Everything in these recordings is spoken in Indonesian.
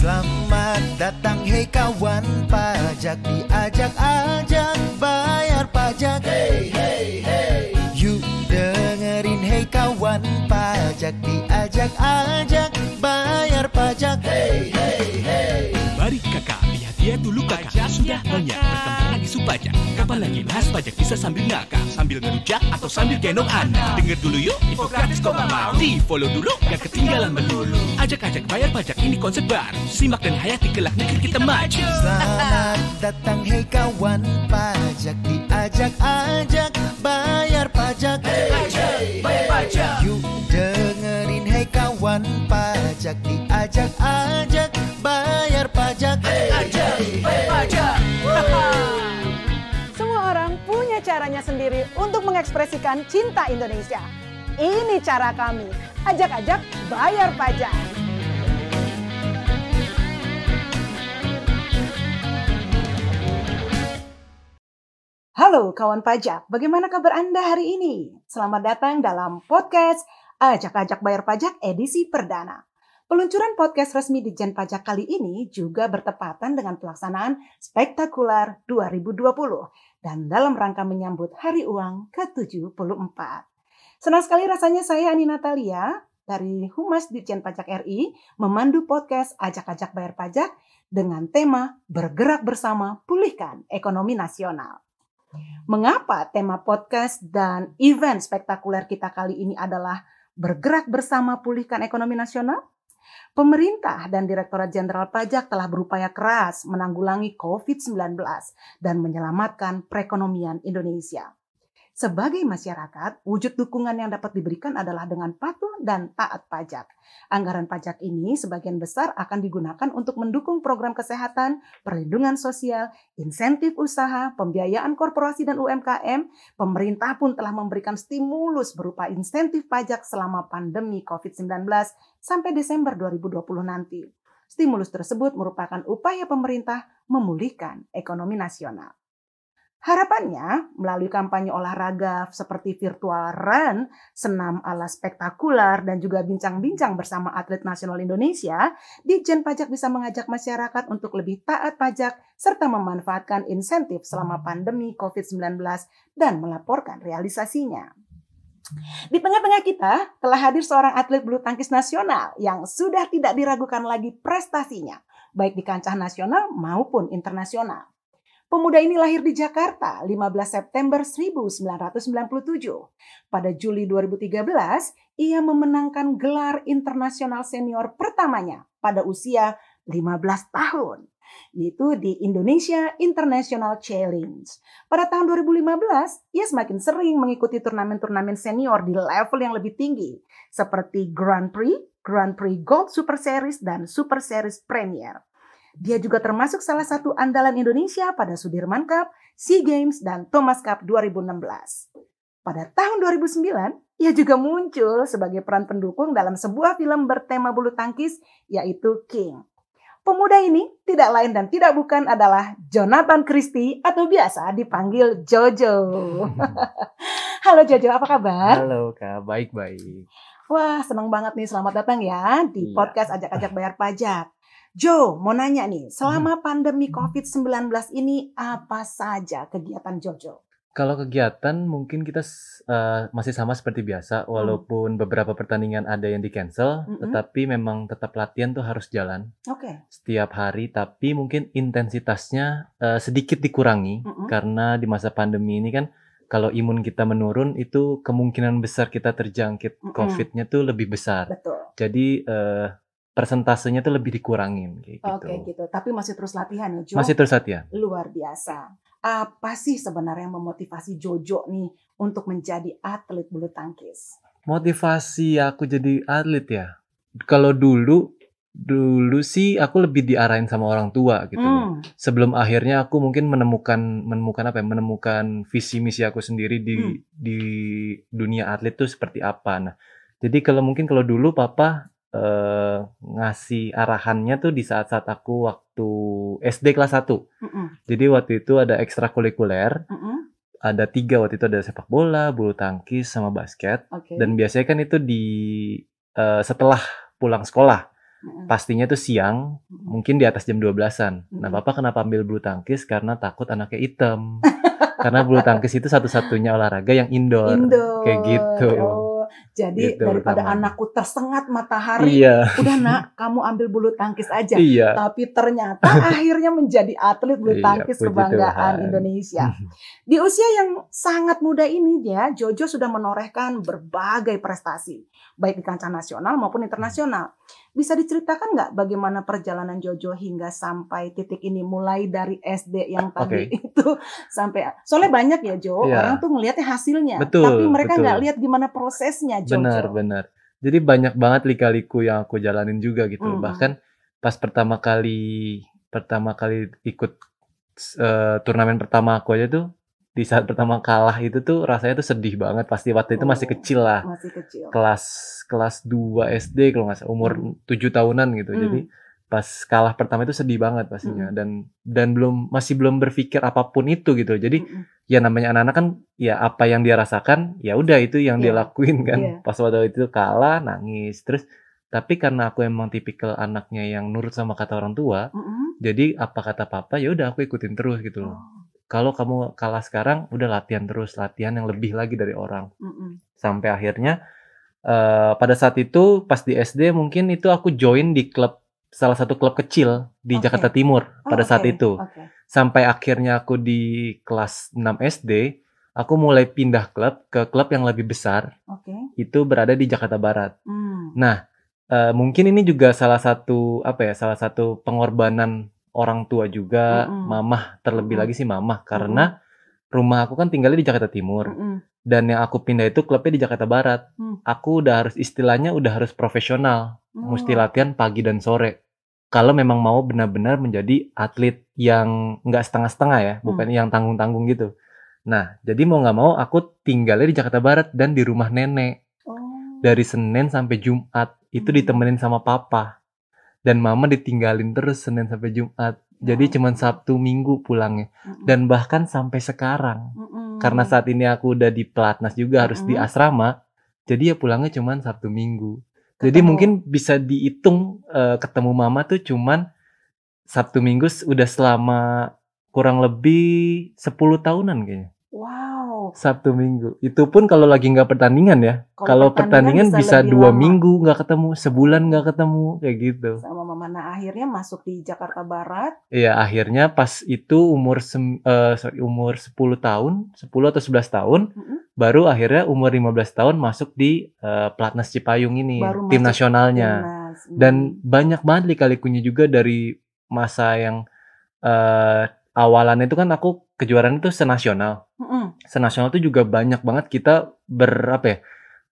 Selamat datang hei kawan pajak diajak-ajak bayar pajak. Hey hey hey. Yuk dengerin hei kawan pajak diajak-ajak bayar pajak. Hey hey hey. Mari kakak, dia dulu kakak. Sudah banyak bertempatan di supajak Kapan lagi bahas pajak bisa sambil ngakak Sambil ngerujak atau sambil gendong anak. Dengar dulu yuk, info gratis kok gak mau Di follow dulu, gak ketinggalan melulu Ajak-ajak bayar pajak ini konsep baru. Simak dan hayati kelak negeri kita maju. Selamat datang hei kawan pajak. Diajak-ajak bayar pajak. Ajak, bayar pajak. Yuk dengerin hei kawan pajak. diajak-ajak pajak Semua orang punya caranya sendiri untuk mengekspresikan cinta Indonesia. Ini cara kami. Ajak-ajak bayar pajak. Halo kawan pajak, bagaimana kabar Anda hari ini? Selamat datang dalam podcast Ajak-ajak bayar pajak edisi perdana. Peluncuran podcast resmi di Jen Pajak kali ini juga bertepatan dengan pelaksanaan Spektakuler 2020 dan dalam rangka menyambut Hari Uang ke-74. Senang sekali rasanya saya Ani Natalia dari Humas Ditjen Pajak RI memandu podcast Ajak-ajak Bayar Pajak dengan tema Bergerak Bersama Pulihkan Ekonomi Nasional. Mengapa tema podcast dan event spektakuler kita kali ini adalah Bergerak Bersama Pulihkan Ekonomi Nasional? Pemerintah dan Direktorat Jenderal Pajak telah berupaya keras menanggulangi COVID-19 dan menyelamatkan perekonomian Indonesia. Sebagai masyarakat, wujud dukungan yang dapat diberikan adalah dengan patuh dan taat pajak. Anggaran pajak ini sebagian besar akan digunakan untuk mendukung program kesehatan, perlindungan sosial, insentif usaha, pembiayaan korporasi dan UMKM. Pemerintah pun telah memberikan stimulus berupa insentif pajak selama pandemi COVID-19 sampai Desember 2020 nanti. Stimulus tersebut merupakan upaya pemerintah memulihkan ekonomi nasional. Harapannya, melalui kampanye olahraga seperti virtual run, senam ala spektakuler, dan juga bincang-bincang bersama atlet nasional Indonesia, Ditjen Pajak bisa mengajak masyarakat untuk lebih taat pajak serta memanfaatkan insentif selama pandemi COVID-19 dan melaporkan realisasinya. Di tengah-tengah kita telah hadir seorang atlet bulu tangkis nasional yang sudah tidak diragukan lagi prestasinya, baik di kancah nasional maupun internasional. Pemuda ini lahir di Jakarta 15 September 1997. Pada Juli 2013, ia memenangkan gelar internasional senior pertamanya pada usia 15 tahun, yaitu di Indonesia International Challenge. Pada tahun 2015, ia semakin sering mengikuti turnamen-turnamen senior di level yang lebih tinggi, seperti Grand Prix, Grand Prix Gold Super Series, dan Super Series Premier. Dia juga termasuk salah satu andalan Indonesia pada Sudirman Cup, SEA Games, dan Thomas Cup 2016. Pada tahun 2009, ia juga muncul sebagai peran pendukung dalam sebuah film bertema bulu tangkis yaitu King. Pemuda ini tidak lain dan tidak bukan adalah Jonathan Christie atau biasa dipanggil Jojo. Halo Jojo, apa kabar? Halo Kak, baik-baik. Wah, senang banget nih. Selamat datang ya di Iya. podcast Ajak-Ajak Bayar Pajak. Jo, mau nanya nih, selama pandemi COVID-19 ini apa saja kegiatan Jojo? Kalau kegiatan mungkin kita eh, masih sama seperti biasa, walaupun beberapa pertandingan ada yang di cancel, Mm-mm. tetapi memang tetap latihan tuh harus jalan Oke. setiap hari, tapi mungkin intensitasnya eh, sedikit dikurangi Mm-mm. karena di masa pandemi ini kan kalau imun kita menurun itu kemungkinan besar kita terjangkit Mm-mm. COVID-nya tuh lebih besar. Betul. Jadi eh, persentasenya tuh lebih dikurangin kayak gitu. Oke gitu. Tapi masih terus latihan ya, Jo? Masih terus latihan. Luar biasa. Apa sih sebenarnya yang memotivasi Jojo nih untuk menjadi atlet bulu tangkis? Motivasi aku jadi atlet ya. Kalau dulu dulu sih aku lebih diarahin sama orang tua gitu. Hmm. Sebelum akhirnya aku mungkin menemukan menemukan apa ya? Menemukan visi misi aku sendiri di Hmm. di dunia atlet tuh seperti apa. Nah, jadi kalau mungkin kalau dulu papa eh, ngasih arahannya tuh di saat-saat aku waktu SD kelas 1. Mm-mm. Jadi waktu itu ada ekstrakurikuler, Mm-mm. ada tiga waktu itu ada sepak bola, bulu tangkis, sama basket. Oke. Dan biasanya kan itu di eh, setelah pulang sekolah. Mm-mm. pastinya tuh siang, Mm-mm. mungkin di atas jam 12-an. Nah, Mm-mm. Papa kenapa ambil bulu tangkis? Karena takut anaknya hitam. Karena bulu tangkis itu satu-satunya olahraga yang indoor. Indoor. Kayak gitu. Oh, jadi Gitu daripada pertamanya. anakku tersengat matahari, Iya, udah nak, kamu ambil bulu tangkis aja. iya. Tapi ternyata akhirnya menjadi atlet bulu Iya, tangkis kebanggaan Tuhan. Indonesia. Di usia yang sangat muda ini ya, Jojo sudah menorehkan berbagai prestasi, baik di kancah nasional maupun internasional. Bisa diceritakan nggak bagaimana perjalanan Jojo hingga sampai titik ini, mulai dari SD yang tadi Oke. itu sampai, soalnya banyak ya Jo, Iya. orang tuh ngelihatnya hasilnya, Betul, tapi mereka nggak lihat gimana prosesnya Jojo. Benar, benar. Jadi banyak banget lika-liku yang aku jalanin juga gitu. Mm-mm. Bahkan pas pertama kali pertama kali ikut eh, turnamen pertama aku aja tuh di saat pertama kalah itu tuh rasanya tuh sedih banget. Pasti waktu itu masih Oh. kecil lah. Masih kecil. Kelas kelas 2 SD kalau nggak salah umur Hmm. 7 tahunan gitu. Hmm. Jadi pas kalah pertama itu sedih banget pastinya dan dan belum masih belum berpikir apa pun itu gitu. Jadi Mm-mm. ya namanya anak-anak kan ya apa yang dia rasakan ya udah itu yang dia Iya, lakuin kan iya. pas waktu itu kalah nangis terus tapi karena aku emang tipikal anaknya yang nurut sama kata orang tua Mm-mm. jadi apa kata papa ya udah aku ikutin terus gitu loh Oh, kalau kamu kalah sekarang udah latihan terus latihan yang lebih lagi dari orang mm-mm. sampai akhirnya eh, pada saat itu pas di SD mungkin itu aku join di klub salah satu klub kecil di Oke. Jakarta Timur Oh, pada saat oke, itu oke. sampai akhirnya aku di kelas 6 SD, aku mulai pindah klub ke klub yang lebih besar, Oke. itu berada di Jakarta Barat. Hmm. Nah, eh, mungkin ini juga salah satu apa ya, salah satu pengorbanan orang tua juga, Mm-mm. mamah terlebih Mm-mm. lagi sih mamah karena rumah aku kan tinggalnya di Jakarta Timur Mm-mm. dan yang aku pindah itu klubnya di Jakarta Barat. Hmm. Aku udah harus istilahnya udah harus profesional, mesti Oh. latihan pagi dan sore. Kalau memang mau benar-benar menjadi atlet yang nggak setengah-setengah ya, Hmm. bukan yang tanggung-tanggung gitu. Nah, jadi mau nggak mau aku tinggalnya di Jakarta Barat dan di rumah nenek Oh. dari Senin sampai Jumat itu Hmm. ditemenin sama papa dan mama ditinggalin terus Senin sampai Jumat. Jadi cuman. Sabtu Minggu pulangnya dan bahkan sampai sekarang karena saat ini aku udah di pelatnas juga harus di asrama jadi ya pulangnya cuman Sabtu Minggu jadi Ketemu. mungkin bisa dihitung eh, ketemu mama tuh cuman Sabtu Minggu udah selama kurang lebih 10 tahunan kayaknya Wow. Sabtu Minggu itu pun kalau lagi nggak pertandingan ya kalau pertandingan, bisa, lebih dua lama. minggu nggak ketemu sebulan nggak ketemu kayak gitu sama mama. Nah akhirnya masuk di Jakarta Barat. Iya akhirnya pas itu umur sem- eh, sorry, umur 10 tahun 10 atau 11 tahun Mm-mm. baru akhirnya umur 15 tahun masuk di eh, Pelatnas Cipayung ini Baru tim nasionalnya Timnas. Mm. dan banyak banget lika-likunya juga dari masa yang eh awalannya itu kan aku kejuaraan itu senasional Mm-mm. senasional itu juga banyak banget kita ber apa ya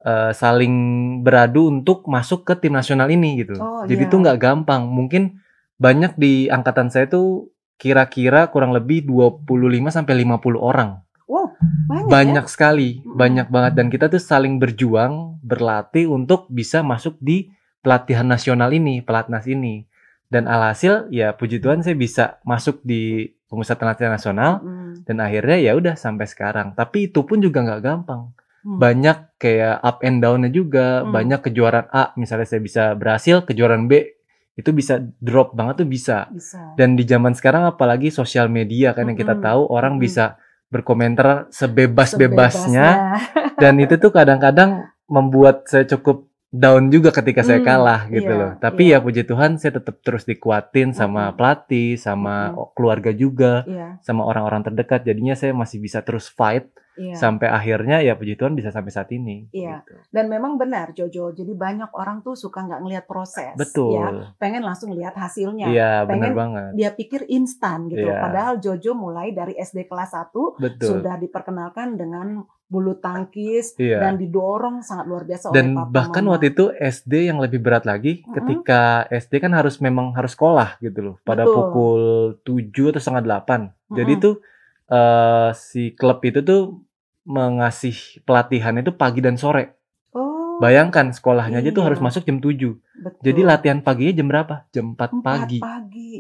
eh, saling beradu untuk masuk ke tim nasional ini gitu Oh, jadi iya. itu nggak gampang mungkin banyak di angkatan saya tuh kira-kira kurang lebih 25 sampai 50 orang Wow banyak. banyak Ya? sekali, banyak banget dan kita tuh saling berjuang, berlatih untuk bisa masuk di pelatihan nasional ini, pelatnas ini. Dan alhasil ya puji Tuhan saya bisa masuk di pemusatan latihan nasional Mm-mm. dan akhirnya ya udah sampai sekarang. Tapi itu pun juga nggak gampang. Hmm. Banyak kayak up and down-nya juga, Hmm. banyak kejuaraan A misalnya saya bisa berhasil, kejuaraan B itu bisa drop banget tuh bisa. Bisa. Dan di zaman sekarang apalagi sosial media kan yang kita Mm-mm. tahu orang Mm-mm. bisa berkomentar sebebas-bebasnya Sebebasnya. dan itu tuh kadang-kadang membuat saya cukup down juga ketika saya Hmm, kalah gitu iya, loh. Tapi iya. ya puji Tuhan saya tetap terus dikuatin sama pelatih, sama keluarga juga, Iya, sama orang-orang terdekat. Jadinya saya masih bisa terus fight iya. sampai akhirnya ya puji Tuhan bisa sampai saat ini. Iya. gitu. Dan memang benar Jojo. Jadi banyak orang tuh suka nggak ngelihat proses. Betul. Ya, pengen langsung lihat hasilnya. Iya, benar banget. Dia pikir instan gitu. Iya. Padahal Jojo mulai dari SD kelas 1 Betul. sudah diperkenalkan dengan bulu tangkis Iya. dan didorong sangat luar biasa oleh Dan papa bahkan mama. waktu itu SD yang lebih berat lagi Mm-mm. ketika SD kan harus memang harus sekolah gitu loh pada Betul. pukul 7 atau setengah 8. Jadi Mm-mm. tuh eh, si klub itu tuh mengasih pelatihan itu pagi dan sore. Oh, Bayangkan sekolahnya aja tuh Iya. harus masuk jam 7. betul. Jadi latihan paginya jam berapa? Jam 4 Empat pagi. pagi.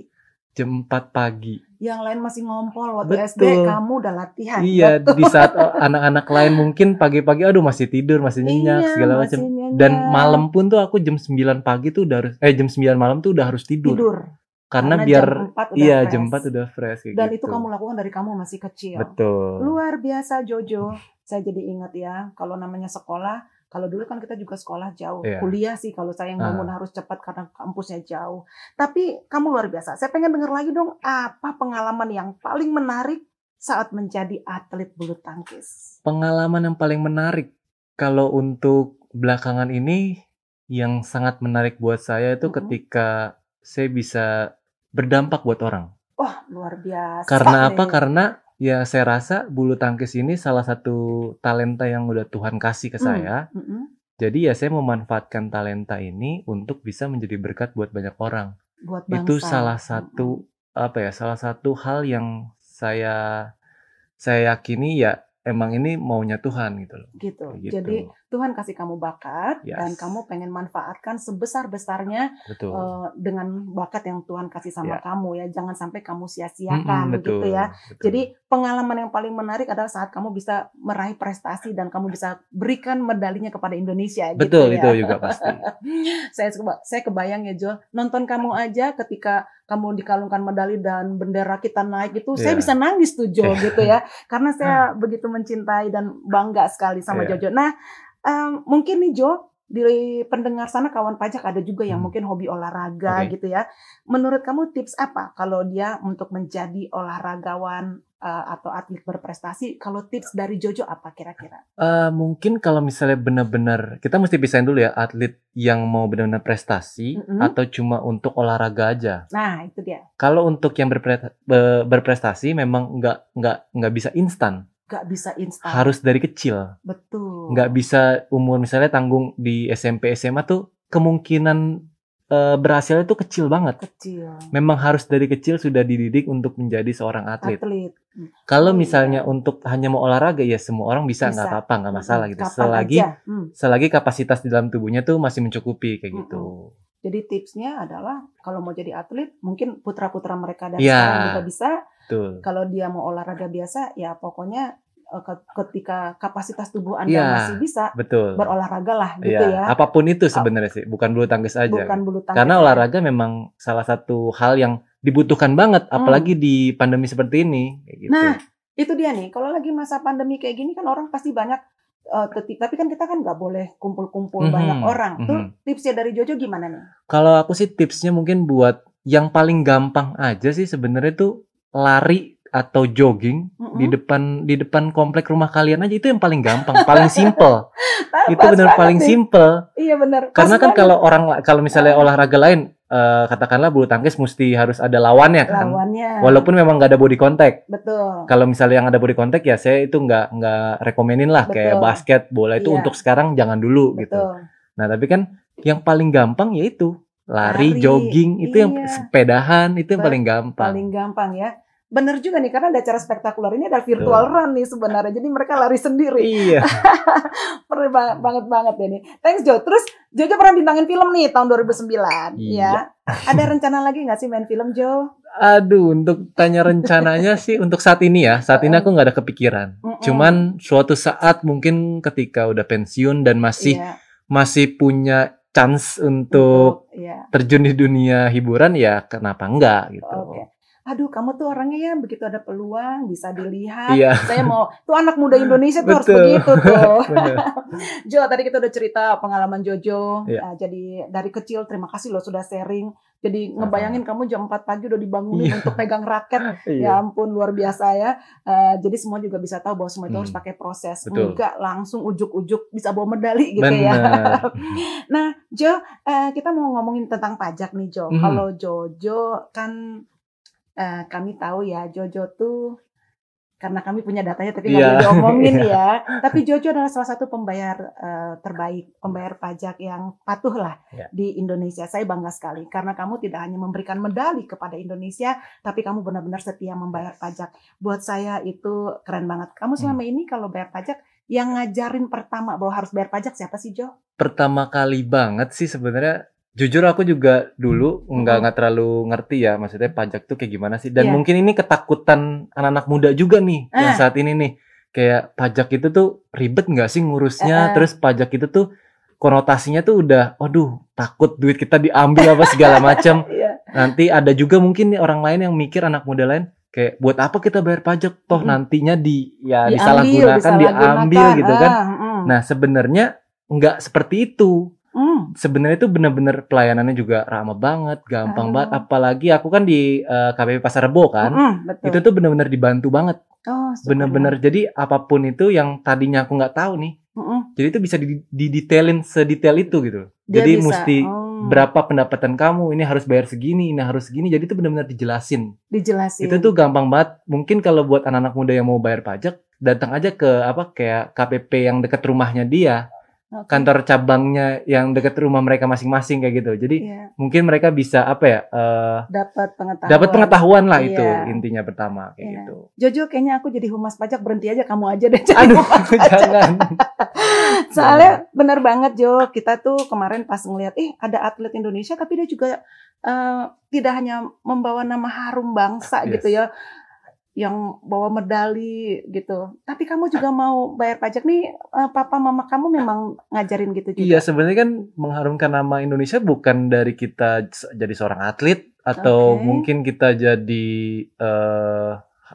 Jam 4 pagi. Yang lain masih ngompol waktu SD, Betul. kamu udah latihan. Iya, Betul. di saat anak-anak lain mungkin pagi-pagi aduh masih tidur, masih nyenyak Iya, segala macam. Dan malam pun tuh aku jam 9 pagi tuh udah harus eh jam 9 malam tuh udah harus tidur. tidur. Karena, Karena biar jam 4 udah iya fresh. jam 4 udah fresh kayak Dan gitu. itu kamu lakukan dari kamu masih kecil. Betul. Luar biasa Jojo. Saya jadi ingat ya, kalau namanya sekolah, kalau dulu kan kita juga sekolah jauh. Iya. Kuliah sih kalau saya yang bangun harus cepat karena kampusnya jauh. Tapi kamu luar biasa. Saya pengen dengar lagi dong, apa pengalaman yang paling menarik saat menjadi atlet bulu tangkis? Pengalaman yang paling menarik kalau untuk belakangan ini yang sangat menarik buat saya itu Mm-mm. ketika saya bisa berdampak buat orang. Wah, luar biasa. Karena apa? Karena ya saya rasa bulu tangkis ini salah satu talenta yang udah Tuhan kasih ke Hmm. saya. Mm-mm. Jadi ya saya memanfaatkan talenta ini untuk bisa menjadi berkat buat banyak orang. Buat bangsa. Itu salah satu apa ya? Salah satu hal yang saya saya yakini ya emang ini maunya Tuhan gitu loh. gitu. Gitu. Jadi Tuhan kasih kamu bakat dan Yes. kamu pengen manfaatkan sebesar-besarnya betul. eh, dengan bakat yang Tuhan kasih sama Ya. kamu ya. Jangan sampai kamu sia-siakan betul. begitu ya. betul. Jadi pengalaman yang paling menarik adalah saat kamu bisa meraih prestasi dan kamu bisa berikan medalinya kepada Indonesia betul gitu itu ya. juga pasti. saya saya kebayang ya Jo, nonton kamu aja ketika kamu dikalungkan medali dan bendera kita naik itu saya Iya. bisa nangis tuh Jo Iya. gitu ya. Karena saya begitu mencintai dan bangga sekali sama Iya. Jojo. Nah, em, mungkin nih Jo di pendengar sana kawan pajak ada juga yang Hmm. mungkin hobi olahraga Oke. gitu ya. Menurut kamu tips apa kalau dia untuk menjadi olahragawan eh, atau atlet berprestasi? Kalau tips dari Jojo apa kira-kira? Eh, mungkin kalau misalnya benar-benar kita mesti pisahin dulu ya atlet yang mau benar-benar prestasi Mm-mm. atau cuma untuk olahraga aja. Nah, itu dia. Kalau untuk yang berpre- be- berprestasi memang nggak nggak nggak bisa instan, Gak bisa instan. harus dari kecil. Betul. Nggak bisa umur misalnya tanggung di SMP SMA tuh kemungkinan eh, berhasilnya tuh kecil banget. kecil. Memang harus dari kecil sudah dididik untuk menjadi seorang atlet. Atlet. Kalau Oh, iya. misalnya untuk hanya mau olahraga ya semua orang bisa nggak apa-apa nggak masalah gitu. Kapan Selagi. Hmm. selagi kapasitas di dalam tubuhnya tuh masih mencukupi kayak gitu. Jadi tipsnya adalah kalau mau jadi atlet, mungkin putra-putra mereka dan Iya. sekarang juga bisa. Betul. Kalau dia mau olahraga biasa, ya pokoknya eh, ke- ketika kapasitas tubuh anda Iya. masih bisa Betul. berolahraga lah gitu Iya, ya. apa pun itu sebenarnya sih, bukan bulu tangkis aja. Bukan bulu tangkis. Karena ya. olahraga memang salah satu hal yang dibutuhkan banget, apalagi di pandemi seperti ini. Kayak gitu. Hmm. Nah, itu dia nih. Kalau lagi masa pandemi kayak gini kan orang pasti banyak teti- tapi kan kita kan nggak boleh kumpul-kumpul Mhm, banyak orang. Tuh mhm. tipsnya dari Jojo gimana nih? Kalau aku sih tipsnya mungkin buat yang paling gampang aja sih sebenarnya tuh lari atau jogging Mm-mm. di depan di depan komplek rumah kalian aja itu yang paling gampang, paling simple. Itu benar paling nih. simple. Iya benar. Karena kan banget. kalau orang kalau misalnya olahraga lain eh, katakanlah bulu tangkis mesti harus ada lawannya kan. lawannya Walaupun memang nggak ada body contact. betul. Kalau misalnya yang ada body contact ya saya itu nggak nggak rekomenin lah kayak Betul. basket, bola itu Iya. untuk sekarang jangan dulu gitu. Betul. Nah, tapi kan yang paling gampang yaitu Lari, lari, jogging, itu yang iya. sepedahan itu yang paling gampang. paling gampang ya. Bener juga nih karena ada acara spektakuler ini ada virtual Betul. run nih sebenarnya. Jadi mereka lari sendiri. Iya. Perlu ba- banget banget deh nih. Thanks Jo. Terus Jojo pernah bintangin film nih tahun 2009 Iya. ya. Ada rencana lagi nggak sih main film Jo? Aduh, untuk tanya rencananya sih untuk saat ini ya, saat ini aku nggak ada kepikiran. Mm-mm. Cuman suatu saat mungkin ketika udah pensiun dan masih Iya, masih punya chance untuk Iya. terjun di dunia hiburan ya kenapa enggak gitu. Oke. Aduh, kamu tuh orangnya ya begitu ada peluang bisa dilihat. Iya. Saya mau tuh anak muda Indonesia tuh harus begitu tuh. Jo, tadi kita udah cerita pengalaman Jojo. Iya. Nah, jadi dari kecil terima kasih loh sudah sharing. Jadi ngebayangin kamu jam 4 pagi udah dibangunin Iya. untuk pegang raket. Iya. Ya ampun luar biasa ya. Eh, jadi semua juga bisa tahu bahwa semua itu Hmm. harus pakai proses. Betul. Enggak langsung ujuk-ujuk bisa bawa medali gitu ya. Bener. Nah, Jo, eh, kita mau ngomongin tentang pajak nih, Jo. Mhm. Kalau Jojo kan eh, kami tahu ya, Jojo tuh karena kami punya datanya tapi nggak Iya. boleh diomongin Iya. ya. Tapi Jojo adalah salah satu pembayar eh, terbaik, pembayar pajak yang patuh lah Iya. di Indonesia. Saya bangga sekali karena kamu tidak hanya memberikan medali kepada Indonesia, tapi kamu benar-benar setia membayar pajak. Buat saya itu keren banget. Kamu Hmm. selama ini kalau bayar pajak yang ngajarin pertama bahwa harus bayar pajak siapa sih Jo? Pertama kali banget sih sebenarnya jujur aku juga dulu nggak nggak terlalu ngerti ya maksudnya pajak tuh kayak gimana sih dan Iya. mungkin ini ketakutan anak-anak muda juga nih yang Ah. saat ini nih kayak pajak itu tuh ribet nggak sih ngurusnya Eh, eh. terus pajak itu tuh konotasinya tuh udah, waduh, takut duit kita diambil apa segala macam. Iya. Nanti ada juga mungkin nih orang lain yang mikir anak muda lain kayak buat apa kita bayar pajak toh Mm-mm. nantinya di ya Diambil, disalahgunakan, diambil disalahgunakan. gitu kan. Ah, mm. Nah, sebenarnya nggak seperti itu. Mm. Sebenarnya itu bener-bener pelayanannya juga ramah banget, gampang Oh. banget. Apalagi aku kan di eh, KPP Pasar Rebo kan. Mm-mm, betul. Itu tuh bener-bener dibantu banget. oh. Bener-bener jadi apa pun itu yang tadinya aku nggak tahu nih. Mm-mm. Jadi itu bisa di- didetailin sedetail itu gitu. Dia jadi bisa, mesti oh, berapa pendapatan kamu, ini harus bayar segini, ini harus segini. Jadi itu benar-benar dijelasin. dijelasin. Itu tuh gampang banget. Mungkin kalau buat anak-anak muda yang mau bayar pajak, datang aja ke apa kayak KPP yang dekat rumahnya dia, Oke. kantor cabangnya yang dekat rumah mereka masing-masing kayak gitu. Jadi Iya, mungkin mereka bisa apa ya? eh, dapat pengetahuan. dapat pengetahuan lah itu Iya. intinya pertama kayak Iya. gitu. Jojo kayaknya aku jadi humas pajak berhenti aja kamu aja deh jadi Aduh, humas jangan. Soalnya benar banget Jo, kita tuh kemarin pas ngeliat, eh ada atlet Indonesia tapi dia juga eh, tidak hanya membawa nama harum bangsa Yes. gitu ya, yang bawa medali gitu. Tapi kamu juga mau bayar pajak nih, eh, papa mama kamu memang ngajarin gitu juga. Iya, sebenarnya kan mengharumkan nama Indonesia bukan dari kita jadi seorang atlet atau Oke. mungkin kita jadi eh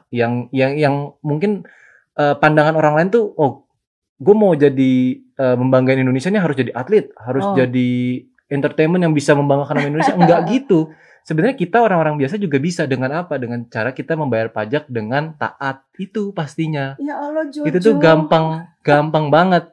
yang yang yang mungkin eh, pandangan orang lain tuh, oh, gue mau jadi eh, membanggain Indonesia nih harus jadi atlet, harus Oh. jadi entertainment yang bisa membanggakan nama Indonesia. Enggak gitu. Sebenarnya kita orang-orang biasa juga bisa dengan apa? Dengan cara kita membayar pajak dengan taat itu pastinya. Ya Allah Jojo. Itu tuh gampang, gampang banget.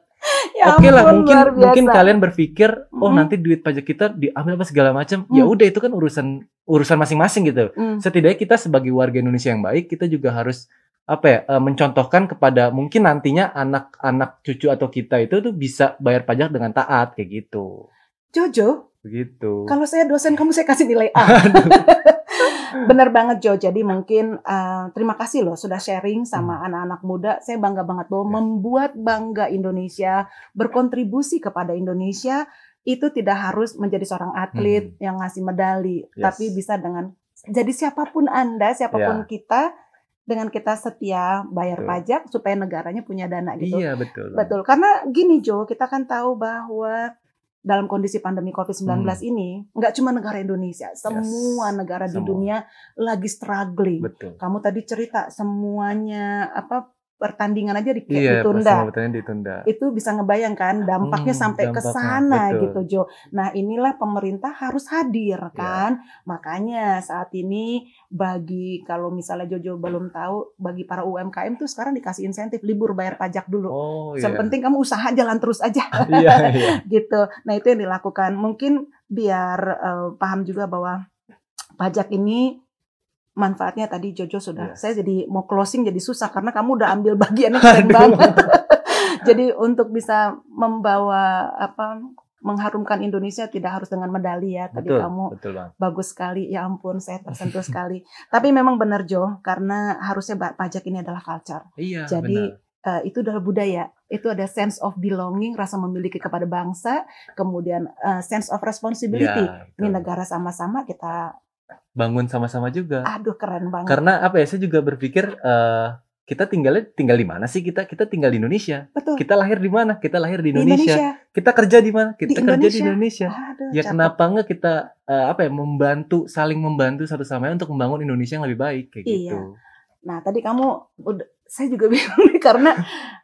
Ya Oke lah ampun, mungkin mungkin kalian berpikir oh Mm. nanti duit pajak kita diambil apa segala macam. Ya Mm. udah itu kan urusan urusan masing-masing gitu. Hmm. Setidaknya kita sebagai warga Indonesia yang baik kita juga harus apa ya eh, mencontohkan kepada mungkin nantinya anak-anak cucu atau kita itu tuh bisa bayar pajak dengan taat kayak gitu. Jojo, Begitu. kalau saya dosen kamu saya kasih nilai A. Bener banget Jo. Jadi mungkin eh, terima kasih loh sudah sharing sama anak-anak muda. Saya bangga banget bahwa Hmm. Ya. membuat bangga Indonesia, berkontribusi kepada Indonesia itu tidak harus menjadi seorang atlet yang ngasih medali, Hmm. Yes. tapi bisa dengan jadi siapa pun Anda, siapa pun Ya. kita dengan kita setia bayar Betul. pajak supaya negaranya punya dana gitu. Iya betul. Betul, karena gini Jo, kita kan tahu bahwa dalam kondisi pandemi COVID-19 Hmm. ini, nggak cuma negara Indonesia, semua negara di semua. dunia lagi struggling. Betul. Kamu tadi cerita semuanya apa pertandingan aja di, Iya, ditunda. ditunda. Itu bisa ngebayangkan dampaknya Hmm, sampai ke sana gitu Jo. Nah, inilah pemerintah harus hadir Iya. kan. Makanya saat ini bagi kalau misalnya Jojo belum tahu, bagi para UMKM tuh sekarang dikasih insentif libur bayar pajak dulu. Oh Yang iya. penting kamu usaha jalan terus aja Iya, iya. gitu. Nah itu yang dilakukan. Mungkin biar eh, paham juga bahwa pajak ini manfaatnya tadi Jojo sudah. Iya. Saya jadi mau closing jadi susah karena kamu udah ambil bagiannya keren banget. jadi untuk bisa membawa apa mengharumkan Indonesia tidak harus dengan medali ya. Tadi Betul, kamu betul bagus sekali. Ya ampun, saya tersentuh sekali. Tapi memang benar Jo, karena harusnya pajak ini adalah culture. Iya, Jadi benar. eh, itu adalah budaya. Itu ada sense of belonging, rasa memiliki kepada bangsa, kemudian eh, sense of responsibility. Iya, Ini negara sama-sama kita, bangun sama-sama juga. aduh keren banget. Karena apa ya? Saya juga berpikir eh, kita tinggalnya tinggal di mana sih kita? Kita tinggal di Indonesia. Betul. Kita lahir di mana? Kita lahir di Di Indonesia. Kita kerja di mana? Kita Di kerja di Indonesia. Indonesia. Aduh, Ya cakep. kenapa enggak kita eh, apa ya membantu saling membantu satu sama lain untuk membangun Indonesia yang lebih baik kayak Iya. gitu. Nah tadi kamu, udah, saya juga bingung nih karena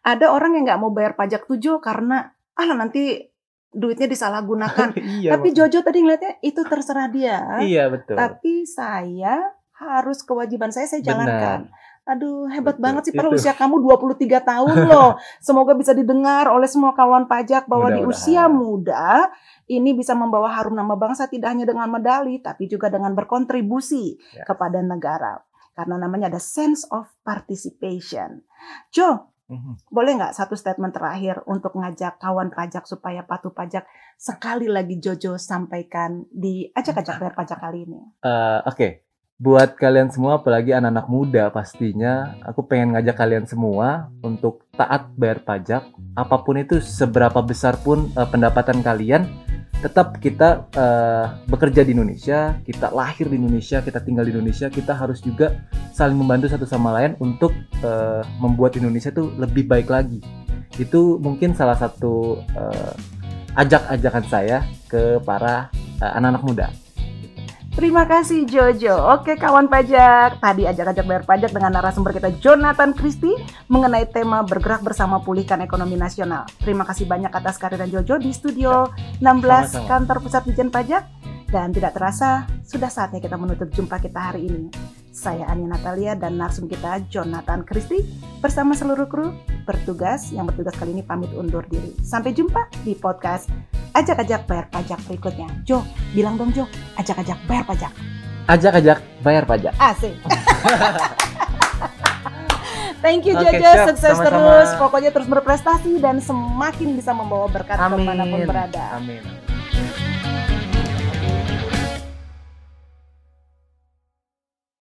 ada orang yang nggak mau bayar pajak tujuh karena ah nanti duitnya disalahgunakan. iya. Tapi Mak. Jojo tadi ngeliatnya itu terserah dia. Iya betul. Tapi saya harus kewajiban saya saya jalankan. Aduh, hebat Betul, banget sih padahal itu. usia kamu 23 tahun loh. Semoga bisa didengar oleh semua kawan pajak bahwa di Mudah-mudahan. usia muda ini bisa membawa harum nama bangsa tidak hanya dengan medali tapi juga dengan berkontribusi Ya. kepada negara. Karena namanya ada sense of participation. Jo, Mhm. boleh nggak satu statement terakhir untuk ngajak kawan pajak supaya patuh pajak sekali lagi Jojo sampaikan di ajak-ajak bayar pajak kali ini? Eh, Oke, buat kalian semua, apalagi anak-anak muda pastinya, aku pengen ngajak kalian semua untuk taat bayar pajak. Apa pun itu, seberapa besar pun eh, pendapatan kalian, tetap kita eh, bekerja di Indonesia, kita lahir di Indonesia, kita tinggal di Indonesia, kita harus juga saling membantu satu sama lain untuk eh, membuat Indonesia itu lebih baik lagi. Itu mungkin salah satu eh, ajak-ajakan saya ke para eh, anak-anak muda. Terima kasih Jojo. Oke kawan pajak, tadi ajak-ajak bayar pajak dengan narasumber kita Jonathan Christie mengenai tema bergerak bersama pulihkan ekonomi nasional. Terima kasih banyak atas kehadiran Jojo di studio 16 Sama-sama. kantor pusat Dijen Pajak. Dan tidak terasa, sudah saatnya kita menutup jumpa kita hari ini. Saya Ani Natalia dan narsum kita Jonathan Christie bersama seluruh kru bertugas yang bertugas kali ini pamit undur diri. Sampai jumpa di podcast Ajak-ajak bayar pajak berikutnya. Jo, bilang dong Jo, ajak-ajak bayar pajak. Ajak-ajak bayar pajak. Asik. Thank you Oke, Jojo, siap. sukses Sama-sama. terus. Pokoknya terus berprestasi dan semakin bisa membawa berkat Amin. ke mana pun berada. Amin.